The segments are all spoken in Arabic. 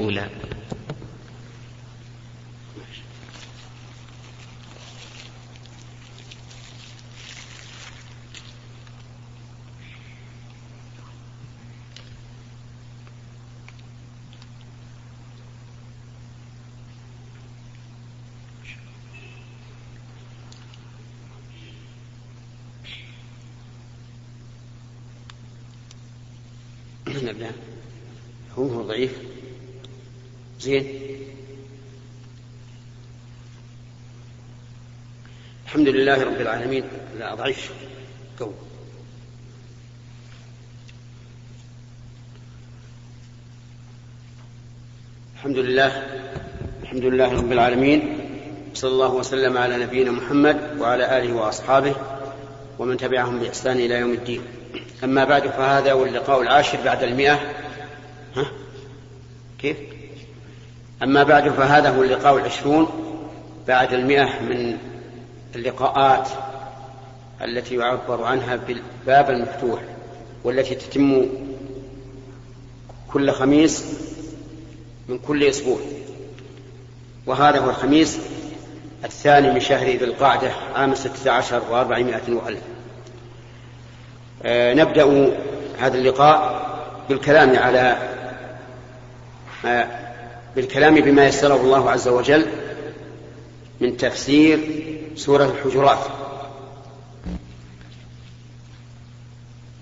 أولى نبدأ. هو هو ضعيف. زين. الحمد لله رب العالمين. لا ضعيف قوي الحمد لله. الحمد لله رب العالمين. صلى الله وسلم على نبينا محمد وعلى آله وأصحابه ومن تبعهم بإحسان إلى يوم الدين. أما بعد فهذا هو اللقاء العاشر بعد المئة. ها؟ كيف؟ أما بعد فهذا هو اللقاء العشرون بعد المئة من اللقاءات التي يعبر عنها بالباب المفتوح والتي تتم كل خميس من كل أسبوع. وهذا هو الخميس الثاني من شهر ذي القعدة عام ستة عشر وأربعمائة وألف. آه نبدأ هذا اللقاء بالكلام على بالكلام بما يسره الله عز وجل من تفسير سورة الحجرات.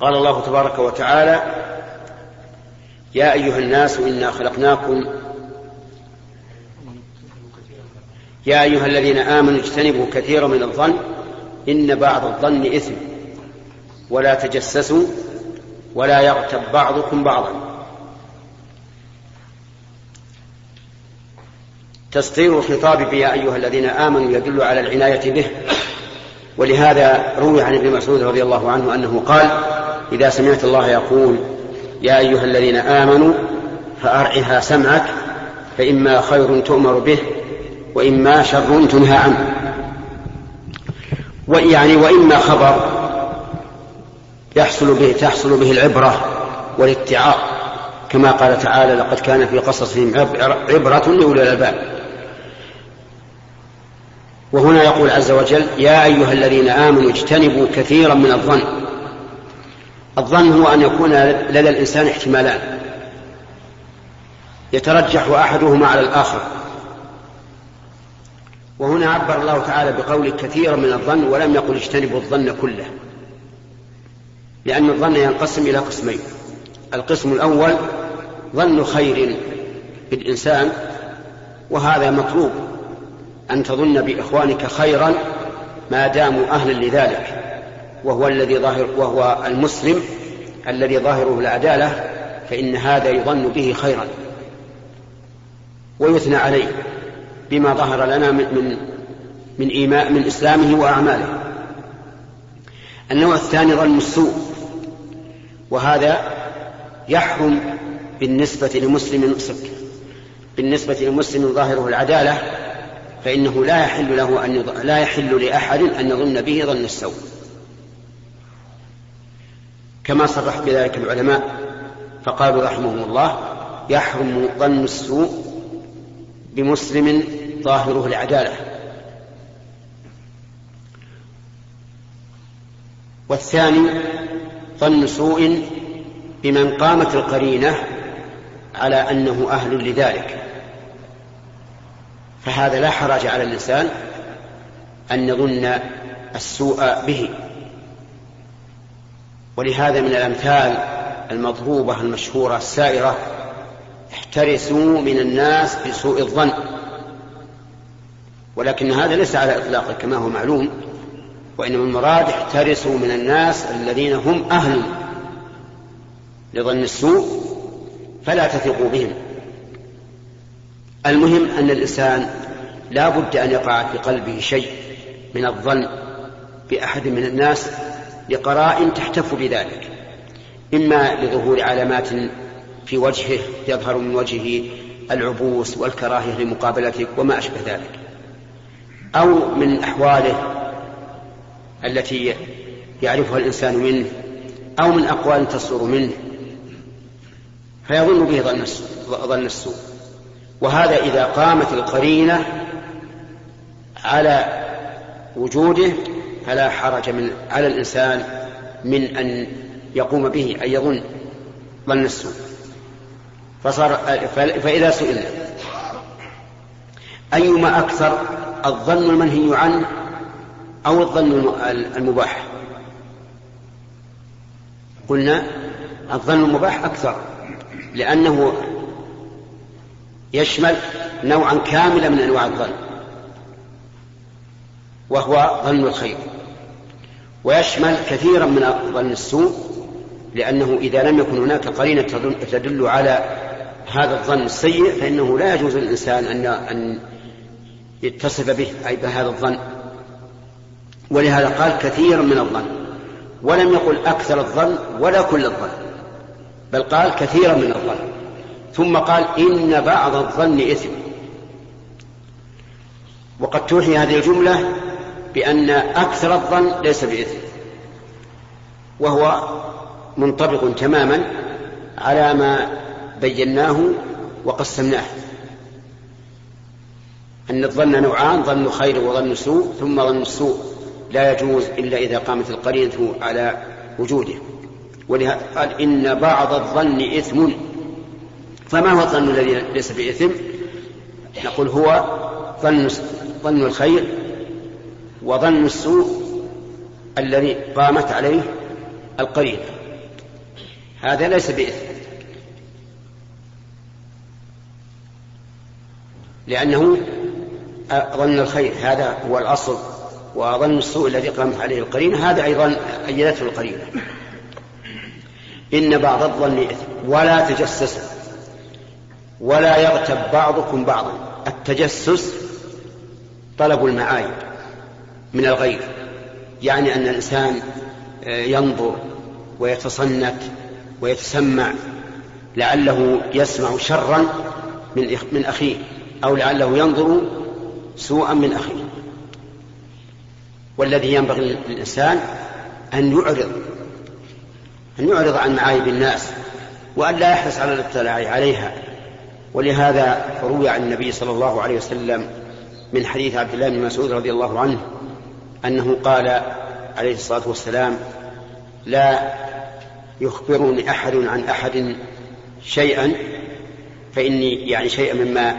قال الله تبارك وتعالى يا أيها الناس إنا خلقناكم. يا أيها الذين آمنوا اجتنبوا كثيرا من الظن إن بعض الظن إثم ولا تجسسوا ولا يغتب بعضكم بعضا. تسطير الخطاب يا أيها الذين آمنوا يدل على العناية به. ولهذا روي عن ابن مسعود رضي الله عنه أنه قال إذا سمعت الله يقول يا أيها الذين آمنوا فأرعها سمعك فإما خير تؤمر به وإما شر تنهى عنه. ويعني وإما خبر يحصل به تحصل به العبرة والاتعاظ كما قال تعالى لقد كان في قصصهم عبرة لأولي الألباب. وهنا يقول عز وجل يا أيها الذين آمنوا اجتنبوا كثيرا من الظن. الظن هو أن يكون لدى الإنسان احتمالان. يترجح أحدهما على الآخر. وهنا عبر الله تعالى بقول كثيرا من الظن ولم يقل اجتنبوا الظن كله. لأن الظن ينقسم إلى قسمين. القسم الأول ظن خير بالإنسان وهذا مطلوب. أن تظن بإخوانك خيرا ما داموا أهلا لذلك. وهو الذي ظاهر وهو المسلم الذي ظاهره العدالة فإن هذا يظن به خيرا. ويثنى عليه بما ظهر لنا من من من إيماء من إسلامه وأعماله. النوع الثاني ظن السوء وهذا يحرم بالنسبة لمسلم بالنسبة لمسلم ظاهره العدالة فإنه لا يحل له أن يض... لا يحل لأحد أن يظن به ظن السوء. كما صرح بذلك العلماء فقالوا رحمهم الله يحرم ظن السوء بمسلم ظاهره العدالة والثاني ظن سوء بمن قامت القرينة على أنه أهل لذلك. فهذا لا حرج على الإنسان أن يظن السوء به. ولهذا من الأمثال المضروبة المشهورة السائرة احترسوا من الناس بسوء الظن. ولكن هذا ليس على إطلاقه كما هو معلوم وإنما المراد احترسوا من الناس الذين هم أهل لظن السوء فلا تثقوا بهم. المهم أن الإنسان لا بد أن يقع في قلبه شيء من الظن بأحد من الناس لقراء تحتف بذلك إما لظهور علامات في وجهه يظهر من وجهه العبوس والكراهية لمقابلتك وما أشبه ذلك أو من أحواله التي يعرفها الإنسان منه أو من أقوال تصدر منه فيظن به ظن السوء. وهذا إذا قامت القرينة على وجوده فلا حرج من على الإنسان من أن يقوم به أن يظن ظن السوء. فصار فإذا سئلنا أيما أكثر الظن المنهي عنه أو الظن المباح؟ قلنا الظن المباح أكثر لأنه يشمل نوعا كاملا من أنواع الظن. وهو ظن الخير. ويشمل كثيرا من ظن السوء لأنه إذا لم يكن هناك قرينة تدل على هذا الظن السيء فإنه لا يجوز للإنسان أن أن يتصف به أي بهذا الظن. ولهذا قال كثيرا من الظن. ولم يقل أكثر الظن ولا كل الظن بل قال كثيرا من الظن. ثم قال إن بعض الظن إثم. وقد توحي هذه الجملة بأن أكثر الظن ليس بإثم وهو منطبق تماما على ما بيناه وقسمناه. أن الظن نوعان ظن خير وظن سوء ثم ظن السوء لا يجوز إلا إذا قامت القرينة على وجوده. ولهذا قال إن بعض الظن إثم. فما هو الظن الذي ليس بإثم؟ نقول هو ظن ظن الخير وظن السوء الذي قامت عليه القرينة هذا ليس بإثم. لأنه ظن الخير هذا هو الأصل. وظن السوء الذي قامت عليه القرينة هذا أيضا أيدته القرينة إن بعض الظن إثم. ولا تجسسوا ولا يغتب بعضكم بعضا. التجسس طلب المعايب. من الغير يعني أن الإنسان آه، ينظر ويتصنت ويتسمع لعله يسمع شرا من من أخيه أو لعله ينظر سوءا من أخيه. والذي ينبغي للإنسان أن يعرض أن يعرض عن معايب الناس وأن لا يحرص على الاطلاع عليها. ولهذا روي عن النبي صلى الله عليه وسلم من حديث عبد الله بن مسعود رضي الله عنه أنه قال عليه الصلاة والسلام لا يخبرني أحد عن أحد شيئا فإني يعني شيئا مما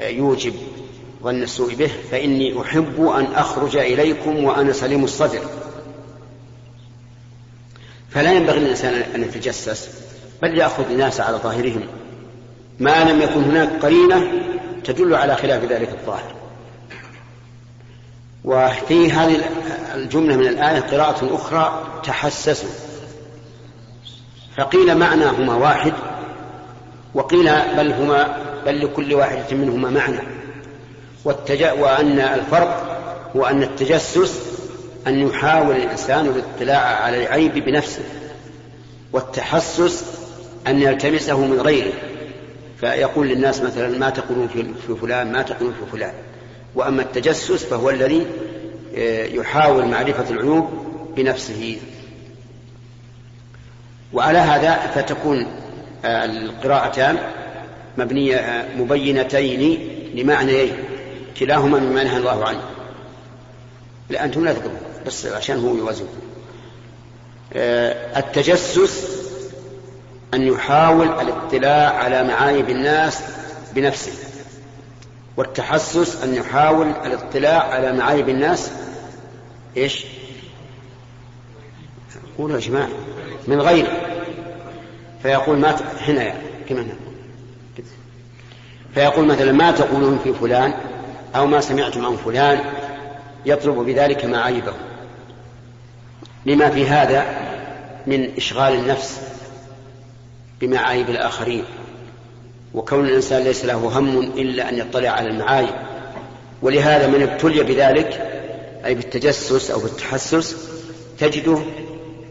يوجب ظن السوء به فإني أحب أن أخرج إليكم وأنا سليم الصدر. فلا ينبغي للإنسان أن يتجسس بل يأخذ الناس على ظاهرهم. ما لم يكن هناك قرينة تدل على خلاف ذلك الظاهر. وفي هذه الجملة من الآية قراءة أخرى تحسسوا. فقيل معناهما واحد وقيل بل هما بل لكل واحدة منهما معنى. والتج... وأن الفرق هو أن التجسس أن يحاول الإنسان الاطلاع على العيب بنفسه والتحسس أن يلتمسه من غيره. فيقول للناس مثلا ما تقولون في فلان ما تقولون في فلان. وأما التجسس فهو الذي آه، يحاول معرفة العيوب بنفسه. وعلى هذا فتكون آه، القراءتان مبنية آه، مبينتين لمعنيين. كلاهما مما نهى الله عنه. لا أنتم لا تقولون بس عشان هو يوازن. التجسس أن يحاول الاطلاع على معايب الناس بنفسه. والتحسس أن يحاول الاطلاع على معايب الناس. إيش؟ قولوا يا جماعة. من غيره فيقول ما هنا يعني. كما فيقول مثلا ما تقولون في فلان أو ما سمعتم عن فلان يطلب بذلك معايبه. لما في هذا؟ من إشغال النفس بمعايب الآخرين. وكون الإنسان ليس له هم إلا أن يطلع على المعايب ولهذا من ابتلي بذلك أي بالتجسس أو بالتحسس تجده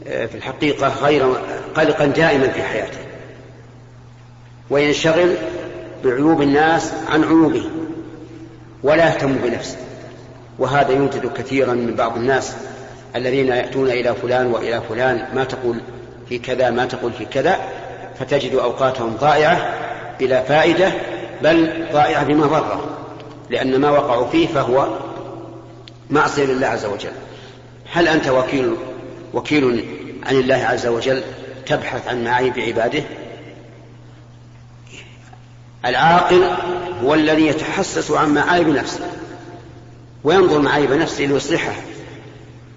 آه، في الحقيقة غير قلقا دائما في حياته. وينشغل بعيوب الناس عن عيوبه ولا يهتم بنفسه. وهذا يوجد كثيرا من بعض الناس الذين يأتون إلى فلان وإلى فلان ما تقول في كذا ما تقول في كذا فتجد أوقاتهم ضائعة بلا فائدة بل ضائعة بما ضره لأن ما وقعوا فيه فهو معصية لله عز وجل. هل أنت وكيل وكيل عن الله عز وجل تبحث عن معايب عباده العاقل هو الذي يتحسس عن معايب نفسه وينظر معايب نفسه ليصلحها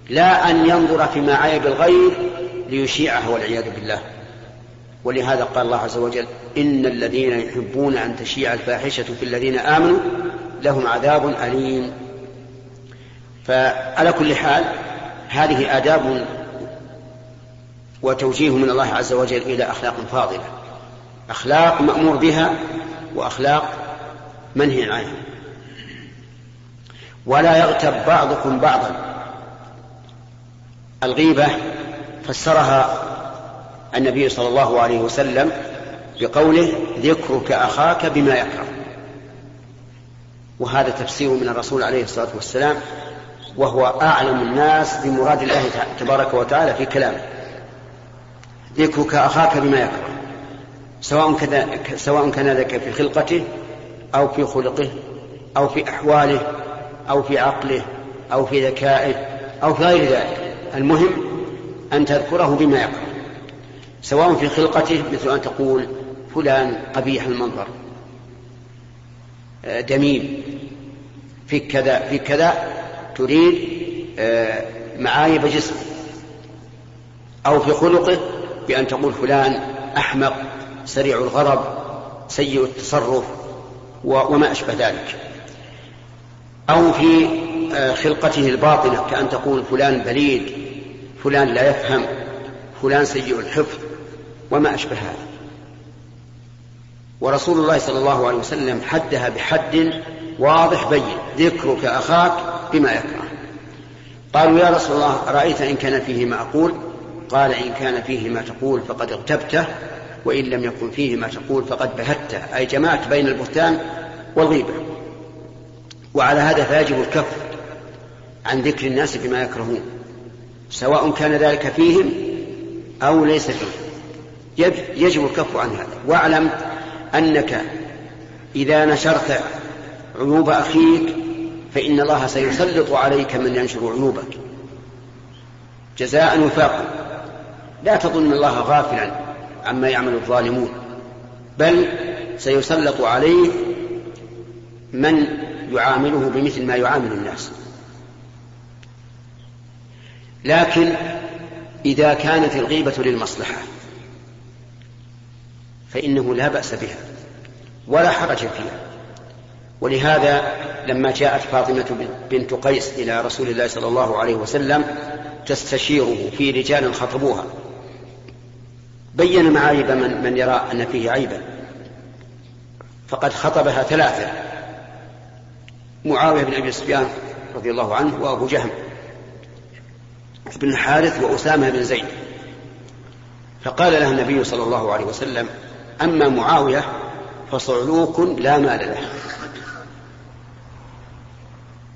لا أن ينظر في معايب الغير ليشيعها والعياذ بالله. ولهذا قال الله عز وجل إن الذين يحبون أن تشيع الفاحشة في الذين آمنوا لهم عذاب أليم. فعلى كل حال هذه آداب وتوجيه من الله عز وجل إلى أخلاق فاضلة. أخلاق مأمور بها وأخلاق منهي عنها. ولا يغتب بعضكم بعضا. الغيبة فسرها النبي صلى الله عليه وسلم بقوله ذكرك أخاك بما يكره. وهذا تفسير من الرسول عليه الصلاة والسلام وهو أعلم الناس بمراد الله تبارك وتعالى في كلامه. ذكرك أخاك بما يكره. سواء كان سواء كان ذلك في خلقته أو في خلقه أو في أحواله أو في عقله أو في ذكائه أو في غير ذلك. المهم أن تذكره بما يكره. سواء في خلقته مثل أن تقول فلان قبيح المنظر آه، دميم في كذا في كذا تريد آه، معايب جسمه أو في خلقه بأن تقول فلان أحمق سريع الغضب سيء التصرف وما أشبه ذلك. أو في آه، خلقته الباطنة كأن تقول فلان بليد فلان لا يفهم فلان سيء الحفظ وما أشبه هذا. ورسول الله صلى الله عليه وسلم حدها بحد واضح بين ذكرك أخاك بما يكره. قالوا يا رسول الله أرأيت إن كان فيه ما أقول؟ قال إن كان فيه ما تقول فقد اغتبته وإن لم يكن فيه ما تقول فقد بهته. أي جمعت بين البهتان والغيبة. وعلى هذا فيجب الكف عن ذكر الناس بما يكرهون سواء كان ذلك فيهم أو ليس فيهم. يجب الكف عن هذا. واعلم أنك إذا نشرت عيوب أخيك فإن الله سيسلط عليك من ينشر عيوبك. جزاء وفاقا. لا تظن الله غافلا عما يعمل الظالمون بل سيسلط عليه من يعامله بمثل ما يعامل الناس. لكن إذا كانت الغيبة للمصلحة فإنه لا بأس بها ولا حرج فيها. ولهذا لما جاءت فاطمة بنت قيس إلى رسول الله صلى الله عليه وسلم تستشيره في رجال خطبوها بين معايب من, من يرى أن فيه عيبا فقد خطبها ثلاثة معاوية بن أبي سفيان رضي الله عنه وأبو جهم بن الحارث وأسامة بن زيد. فقال لها النبي صلى الله عليه وسلم أما معاوية فصعلوك لا مال له.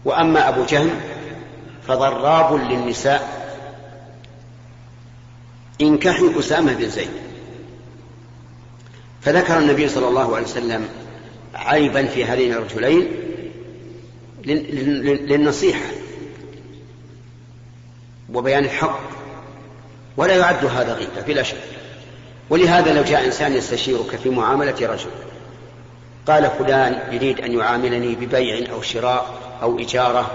وأما أبو جهم فضراب للنساء. انكحي أسامة بن زيد. فذكر النبي صلى الله عليه وسلم عيبا في هذين الرجلين للنصيحة وبيان الحق. ولا يعد هذا غيبة بلا شك. ولهذا لو جاء إنسان يستشيرك في معاملة رجل قال فلان يريد أن يعاملني ببيع أو شراء أو إجارة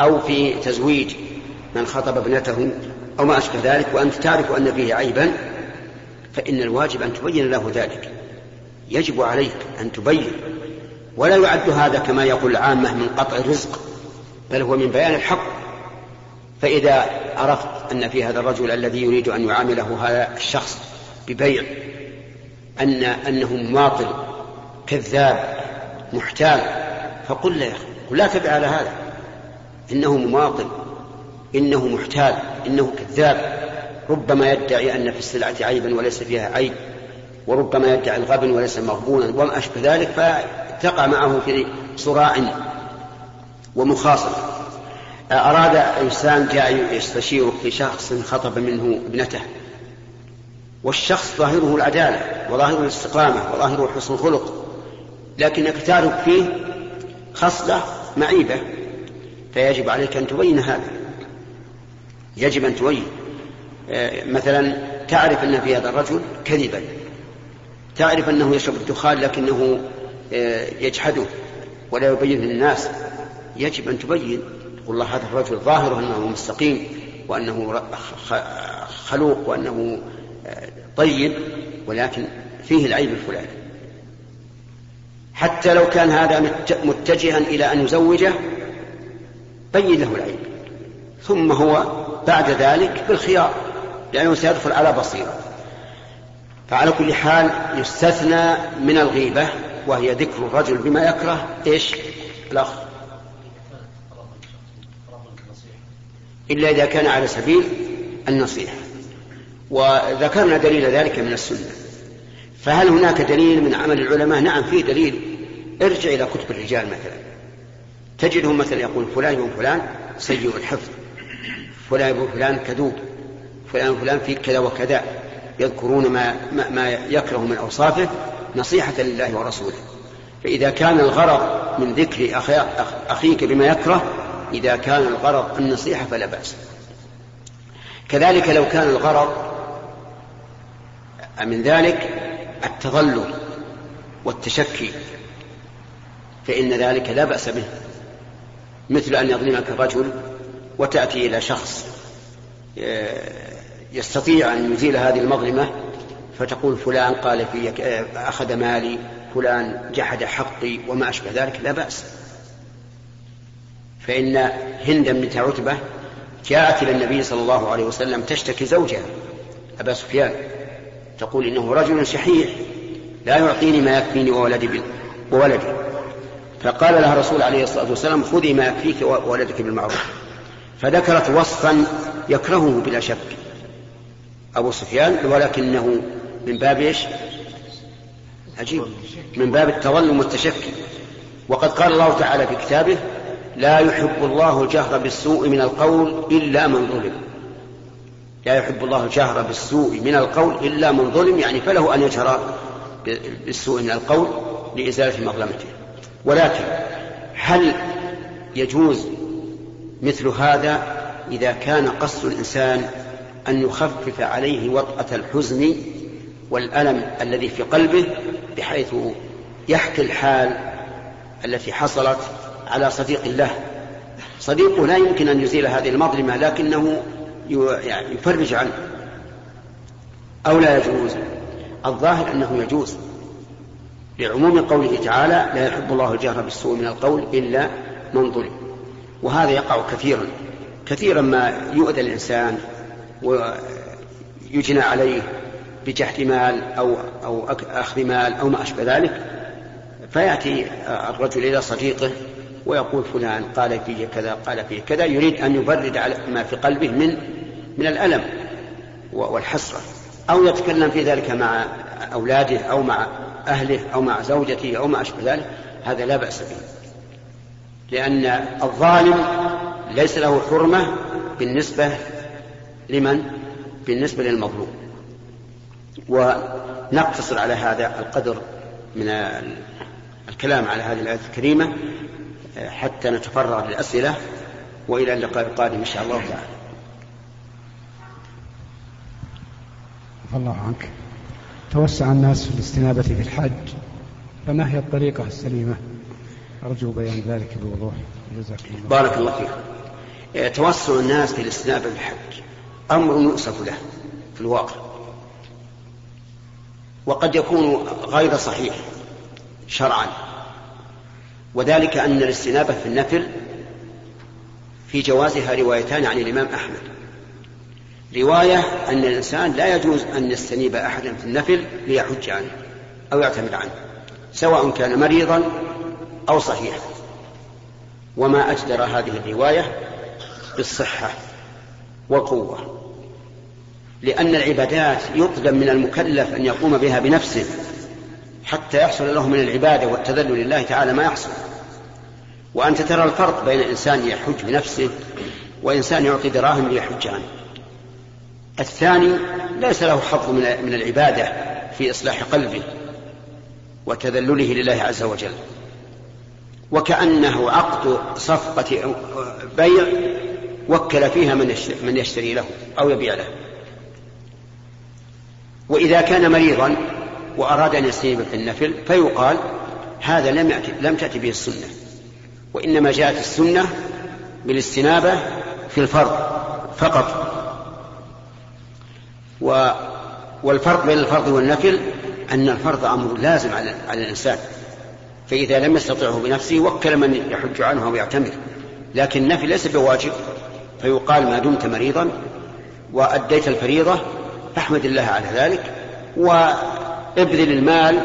أو في تزويج من خطب ابنته أو ما أشبه ذلك وأنت تعرف أن فيه عيبا فإن الواجب أن تبين له ذلك. يجب عليك أن تبين. ولا يعد هذا كما يقول العامة من قطع الرزق بل هو من بيان الحق. فإذا عرفت أن في هذا الرجل الذي يريد أن يعامله هذا الشخص ببيع أن أنه مماطل كذاب محتال فقل له يا أخي لا تبع على هذا. إنه مماطل إنه محتال إنه كذاب. ربما يدعي أن في السلعة عيبا وليس فيها عيب وربما يدعي الغبن وليس مغبونا وما أشبه ذلك فتقع معه في صراع ومخاصمة أراد إنسان جاء يستشيرك في شخص خطب منه ابنته. والشخص ظاهره العدالة وظاهره الاستقامة وظاهره حسن الخلق لكنك تعرف فيه خصلة معيبة فيجب عليك أن تبين هذا. يجب أن تبين. آه، مثلا تعرف أن في هذا الرجل كذبا. تعرف أنه يشرب الدخان لكنه آه، يجحده ولا يبين للناس. يجب أن تبين. تقول الله هذا الرجل ظاهره أنه مستقيم وأنه خلوق وأنه طيب ولكن فيه العيب الفلاني. حتى لو كان هذا متجها إلى أن يزوجه بين له العيب. ثم هو بعد ذلك بالخيار لأنه سيدخل على بصيرة. فعلى كل حال يستثنى من الغيبة وهي ذكر الرجل بما يكره إيش؟ الأخ. إلا إذا كان على سبيل النصيحة. وذكرنا دليل ذلك من السنة. فهل هناك دليل من عمل العلماء؟ نعم فيه دليل. ارجع إلى كتب الرجال مثلا. تجدهم مثلا يقول فلان بن فلان سيء الحفظ. فلان بن فلان كذوب. فلان فلان في كذا وكذا. يذكرون ما, ما, ما يكره من أوصافه نصيحة لله ورسوله. فإذا كان الغرض من ذكر أخيك بما يكره إذا كان الغرض النصيحة فلا بأس. كذلك لو كان الغرض من ذلك التظلم والتشكي فإن ذلك لا بأس به مثل أن يظلمك الرجل وتأتي إلى شخص آه، يستطيع أن يزيل هذه المظلمة فتقول فلان قال في آه، أخذ مالي فلان جحد حقي وما أشبه ذلك لا بأس. فإن هند بنت عتبة جاءت إلى النبي صلى الله عليه وسلم تشتكي زوجها أبا سفيان. تقول إنه رجل شحيح لا يعطيني ما يكفيني وولدي وولدي. فقال لها الرسول عليه الصلاة والسلام خذي ما يكفيك وولدك بالمعروف. فذكرت وصفا يكرهه بلا شك. أبو سفيان ولكنه من باب إيش؟ عجيب. من باب التظلم والتشكي. وقد قال الله تعالى في كتابه لا يحب الله الجهر بالسوء من القول إلا من ظلم. لا يحب الله الجهر بالسوء من القول إلا من ظلم يعني فله أن يجهر بالسوء من القول لإزالة مظلمته. ولكن هل يجوز مثل هذا إذا كان قصد الإنسان أن يخفف عليه وطأة الحزن والألم الذي في قلبه بحيث يحكي الحال التي حصلت على صديق له صديقه لا يمكن أن يزيل هذه المظلمة لكنه يعني يفرج عنه أو لا يجوز. الظاهر أنه يجوز. لعموم قوله تعالى لا يحب الله الجهر بالسوء من القول إلا من ظلم. وهذا يقع كثيرا. كثيرا ما يؤذى الإنسان ويجنى عليه بجحد مال أو أو أخذ مال أو ما أشبه ذلك. فيأتي الرجل إلى صديقه ويقول فلان قال في كذا قال في كذا يريد أن يبرد على ما في قلبه من من الألم والحسرة. أو يتكلم في ذلك مع أولاده أو مع أهله أو مع زوجته أو ما أشبه ذلك هذا لا بأس به. لأن الظالم ليس له حرمة بالنسبة لمن؟ بالنسبة للمظلوم. ونقتصر على هذا القدر من الكلام على هذه الآية الكريمة. حتى نتفرغ للأسئلة وإلى اللقاء القادم إن شاء الله تعالى. الله عنك. توسع الناس في الاستنابة في الحج. فما هي الطريقة السليمة؟ أرجو بيان ذلك بوضوح. جزاكم الله. بارك الله فيك. آه، توسع الناس في الاستنابة في الحج. أمر يؤسف له في الواقع. وقد يكون غير صحيح شرعا. وذلك أن الاستنابة في النفل في جوازها روايتان عن الإمام أحمد. رواية أن الإنسان لا يجوز أن يستنيب أحدا في النفل ليحج عنه أو يعتمد عنه سواء كان مريضا أو صحيحا. وما أجدر هذه الرواية بالصحة والقوة لأن العبادات يطلب من المكلف أن يقوم بها بنفسه. حتى يحصل له من العبادة والتذلل لله تعالى ما يحصل. وأنت ترى الفرق بين إنسان يحج بنفسه وإنسان يعطي دراهم ليحج عنه. الثاني ليس له حظ من العبادة في إصلاح قلبه وتذلله لله عز وجل. وكأنه عقد صفقة بيع وكل فيها من يشتري له أو يبيع له. وإذا كان مريضا وأراد أن يستجيب في النفل فيقال هذا لم يأتي لم تأتي به السنة وإنما جاءت السنة بالاستنابة في الفرض فقط. و والفرق بين الفرض والنفل أن الفرض أمر لازم على, على الإنسان فإذا لم يستطعه بنفسه وكل من يحج عنه أو يعتمر لكن النفل ليس بواجب فيقال ما دمت مريضا وأديت الفريضة فاحمد الله على ذلك وابذل المال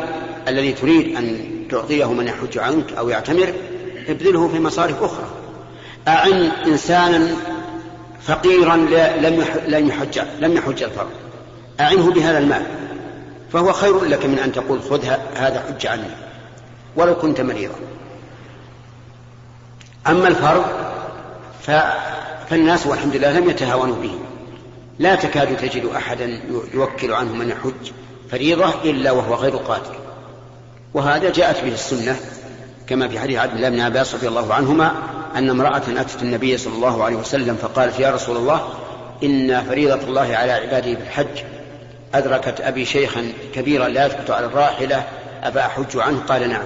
الذي تريد أن تعطيه من يحج عنك أو يعتمر ابذله في مصارف أخرى. أعن إنسانا فقيرا لم لم يحج لم يحج الفرض أعنه بهذا المال. فهو خير لك من أن تقول خذ هذا حج عني ولو كنت مريضا. أما الفرض فالناس والحمد لله لم يتهاونوا به. لا تكاد تجد أحدا يوكل عنه من يحج. فريضة إلا وهو غير قادر. وهذا جاءت به السنة كما في حديث عبد الله بن عباس رضي الله عنهما أن امرأة أتت النبي صلى الله عليه وسلم فقالت يا رسول الله إن فريضة الله على عباده بالحج أدركت أبي شيخا كبيرا لا يثبت على الراحلة أبا أحج عنه؟ قال نعم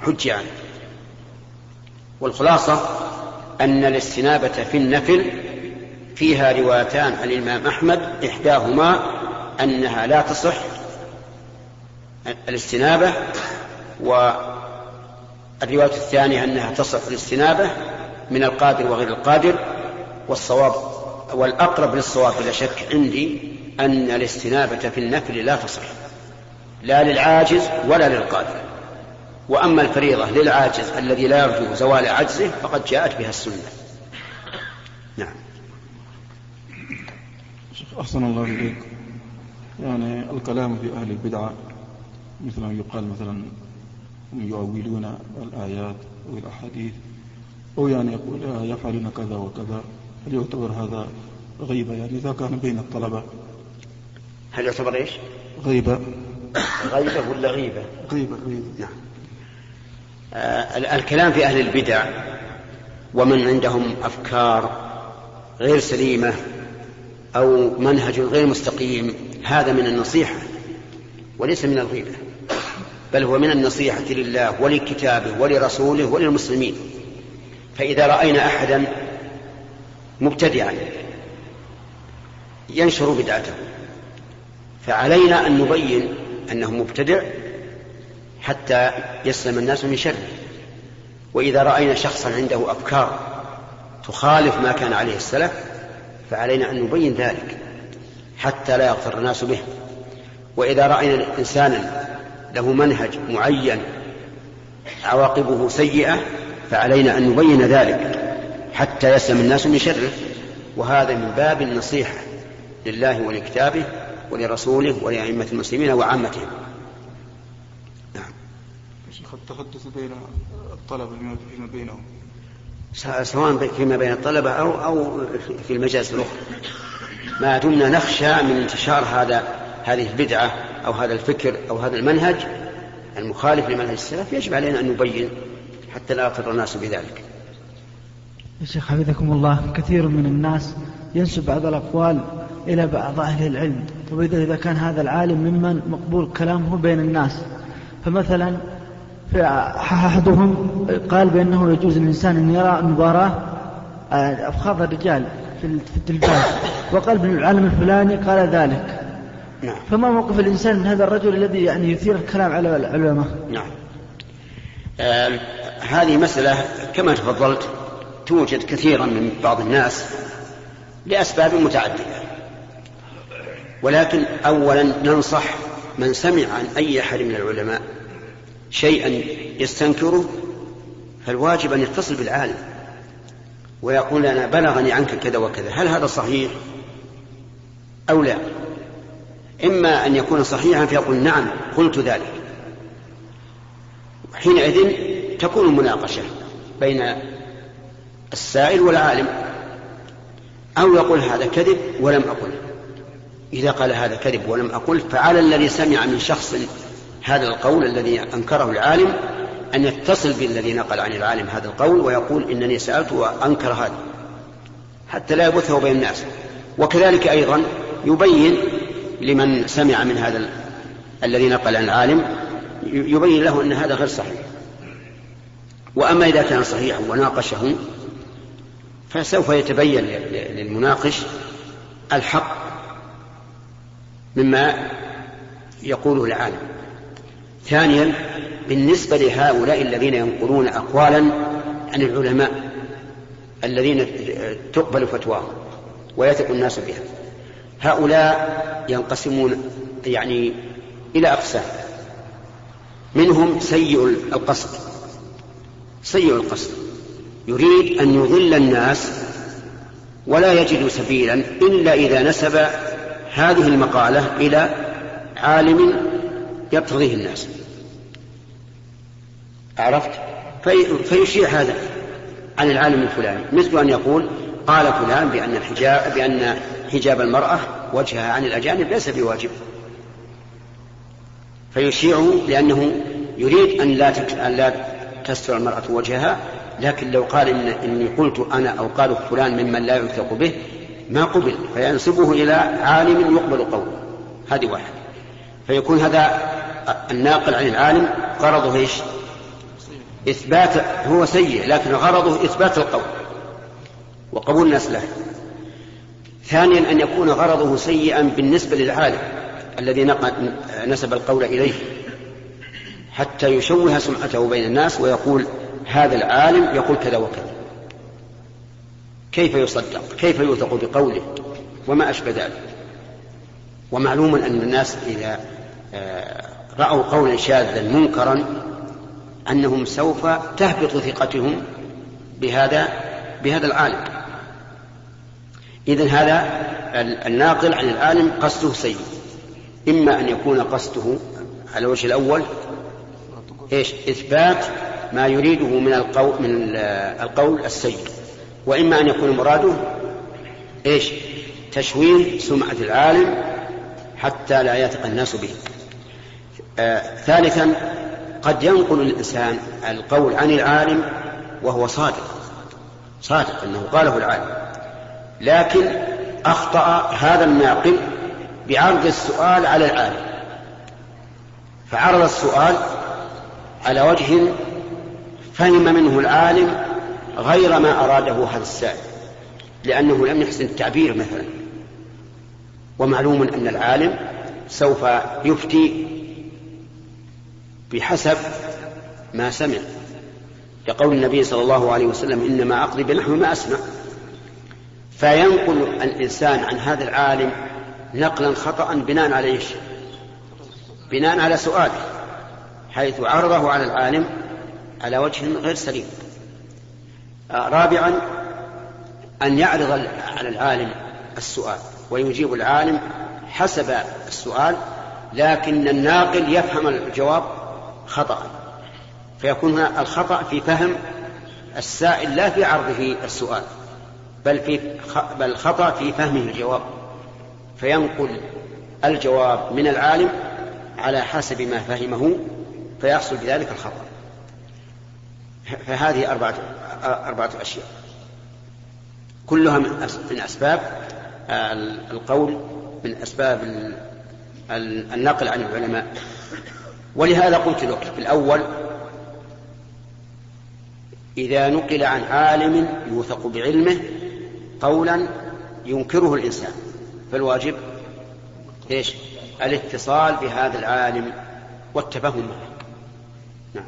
حج عنه. والخلاصة أن الاستنابة في النفل فيها روايتان عن الإمام أحمد إحداهما أنها لا تصح الاستنابة والرواية الثانية أنها تصح الاستنابة من القادر وغير القادر والصواب والأقرب للصواب بلا شك عندي أن الاستنابة في النفل لا تصح لا للعاجز ولا للقادر. وأما الفريضة للعاجز الذي لا يرجو زوال عجزه فقد جاءت بها السنة. نعم. أحسن الله إليك. يعني الكلام في أهل البدعة مثل ما يقال مثلا هم يؤولون الآيات أو الأحاديث أو يعني يقول يفعلون كذا وكذا هل يعتبر هذا غيبة يعني إذا كان بين الطلبة هل يعتبر إيش؟ غيبة غيبة ولا غيبة؟ غيبة غيبة نعم آه الكلام في أهل البدع ومن عندهم أفكار غير سليمة أو منهج غير مستقيم هذا من النصيحة وليس من الغيبة بل هو من النصيحة لله ولكتابه ولرسوله وللمسلمين. فإذا رأينا أحدا مبتدعا ينشر بدعته فعلينا أن نبين أنه مبتدع حتى يسلم الناس من شره. وإذا رأينا شخصا عنده أفكار تخالف ما كان عليه السلف فعلينا أن نبين ذلك. حتى لا يغتر الناس به. وإذا رأينا إنسانا له منهج معين عواقبه سيئة فعلينا أن نبين ذلك حتى يسلم الناس من شره. وهذا من باب النصيحة لله ولكتابه ولرسوله ولأئمة المسلمين وعامتهم. نعم. شيخ التحدث بين الطلبة فيما بينهم. سواء فيما بين الطلبة أو أو في المجالس الأخرى. ما دمنا نخشى من انتشار هذا هذه البدعة أو هذا الفكر أو هذا المنهج المخالف لمنهج السلف. يجب علينا أن نبين حتى لا يغتر الناس بذلك. يا شيخ حفظكم الله كثير من الناس ينسب بعض الأقوال إلى بعض أهل العلم. طيب إذا كان هذا العالم ممن مقبول كلامه بين الناس فمثلا في أحدهم قال بأنه يجوز للإنسان أن يرى مباراة أفخاذ الرجال في التلفاز. وقال ابن العالم الفلاني قال ذلك. نعم. فما موقف الإنسان من هذا الرجل الذي يعني يثير الكلام على العلماء؟ نعم. آه هذه مسألة كما تفضلت توجد كثيرا من بعض الناس لأسباب متعددة. ولكن أولا ننصح من سمع عن أي أحد من العلماء شيئا يستنكره فالواجب أن يتصل بالعالم ويقول أنا بلغني عنك كذا وكذا. هل هذا صحيح؟ أو لا؟ إما أن يكون صحيحا فيقول نعم قلت ذلك. حينئذ تكون المناقشة بين السائل والعالم. أو يقول هذا كذب ولم أقل. إذا قال هذا كذب ولم أقل فعلى الذي سمع من شخص هذا القول الذي أنكره العالم أن يتصل بالذي نقل عن العالم هذا القول ويقول إنني سألت وأنكر هذا. حتى لا يبثه بين الناس. وكذلك أيضا يبين لمن سمع من هذا الذي نقل عن العالم يبين له أن هذا غير صحيح. وأما إذا كان صحيحا وناقشه فسوف يتبين للمناقش الحق مما يقوله العالم. ثانيا بالنسبة لهؤلاء الذين ينقلون أقوالا عن العلماء الذين تقبل فتواهم ويثق الناس بها. هؤلاء ينقسمون يعني إلى أقسام. منهم سيء القصد. سيء القصد. يريد أن يضل الناس ولا يجد سبيلا إلا إذا نسب هذه المقالة إلى عالم يقتضيه الناس. عرفت؟ في فيشيع هذا عن العالم الفلاني. مثل أن يقول قال فلان بأن الحجاب بأن حجاب المرأة وجهها عن الأجانب ليس بواجب. فيشيع لأنه يريد أن لا أن لا تستر المرأة وجهها لكن لو قال إن إني قلت أنا أو قال فلان ممن لا يوثق به ما قبل فينسبه إلى عالم يقبل قوله هذه واحدة فيكون هذا الناقل عن العالم غرضه إيش؟ إثبات هو سيء لكن غرضه إثبات القول. وقبول الناس له. ثانيا أن يكون غرضه سيئا بالنسبة للعالم الذي نسب القول إليه حتى يشوه سمعته بين الناس ويقول هذا العالم يقول كذا وكذا. كيف يصدق؟ كيف يوثق بقوله؟ وما أشبه ذلك. ومعلوم أن الناس إذا آه، رأوا قولا شاذا منكرا أنهم سوف تهبط ثقتهم بهذا بهذا العالم. إذا هذا الناقل عن العالم قصده سيء. إما أن يكون قصده على الوجه الأول إيش؟ إثبات ما يريده من القول من القول السيء. وإما أن يكون مراده إيش؟ تشويه سمعة العالم حتى لا يثق الناس به. آه ثالثا قد ينقل الإنسان القول عن العالم وهو صادق. صادق أنه قاله العالم. لكن أخطأ هذا الناقل بعرض السؤال على العالم. فعرض السؤال على وجه فهم منه العالم غير ما أراده هذا السائل لأنه لم يحسن التعبير مثلا. ومعلوم أن العالم سوف يفتي بحسب ما سمع. لقول النبي صلى الله عليه وسلم إنما أقضي بنحو ما أسمع. فينقل الإنسان عن هذا العالم نقلا خطأ بناء على إيش؟ بناء على سؤاله حيث عرضه على العالم على وجه غير سليم. آه، رابعا أن يعرض على العالم السؤال ويجيب العالم حسب السؤال لكن الناقل يفهم الجواب خطأ. فيكون هنا الخطأ في فهم السائل لا في عرضه السؤال. بل في بل خطأ في فهمه الجواب فينقل الجواب من العالم على حسب ما فهمه فيحصل بذلك الخطأ. فهذه أربعة أربعة أشياء. كلها من أسباب القول من أسباب النقل عن العلماء. ولهذا قلت لك في الأول إذا نقل عن عالم يوثق بعلمه قولا ينكره الإنسان فالواجب إيش؟ الاتصال بهذا العالم والتفهم معه. نعم.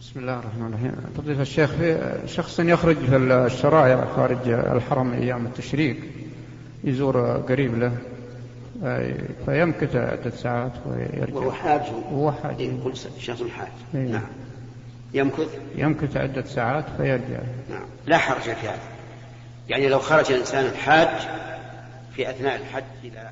بسم الله الرحمن الرحيم. فضيلة الشيخ في شخص يخرج في الشرائع خارج الحرم أيام التشريق يزور قريب له فيمكث عدة ساعات ويرجع وهو حاج وهو حاج يقول شخص حاج إيه. نعم يمكث يمكث عدة ساعات فيرجع نعم لا حرج في هذا يعني لو خرج الإنسان الحاج في أثناء الحج إلى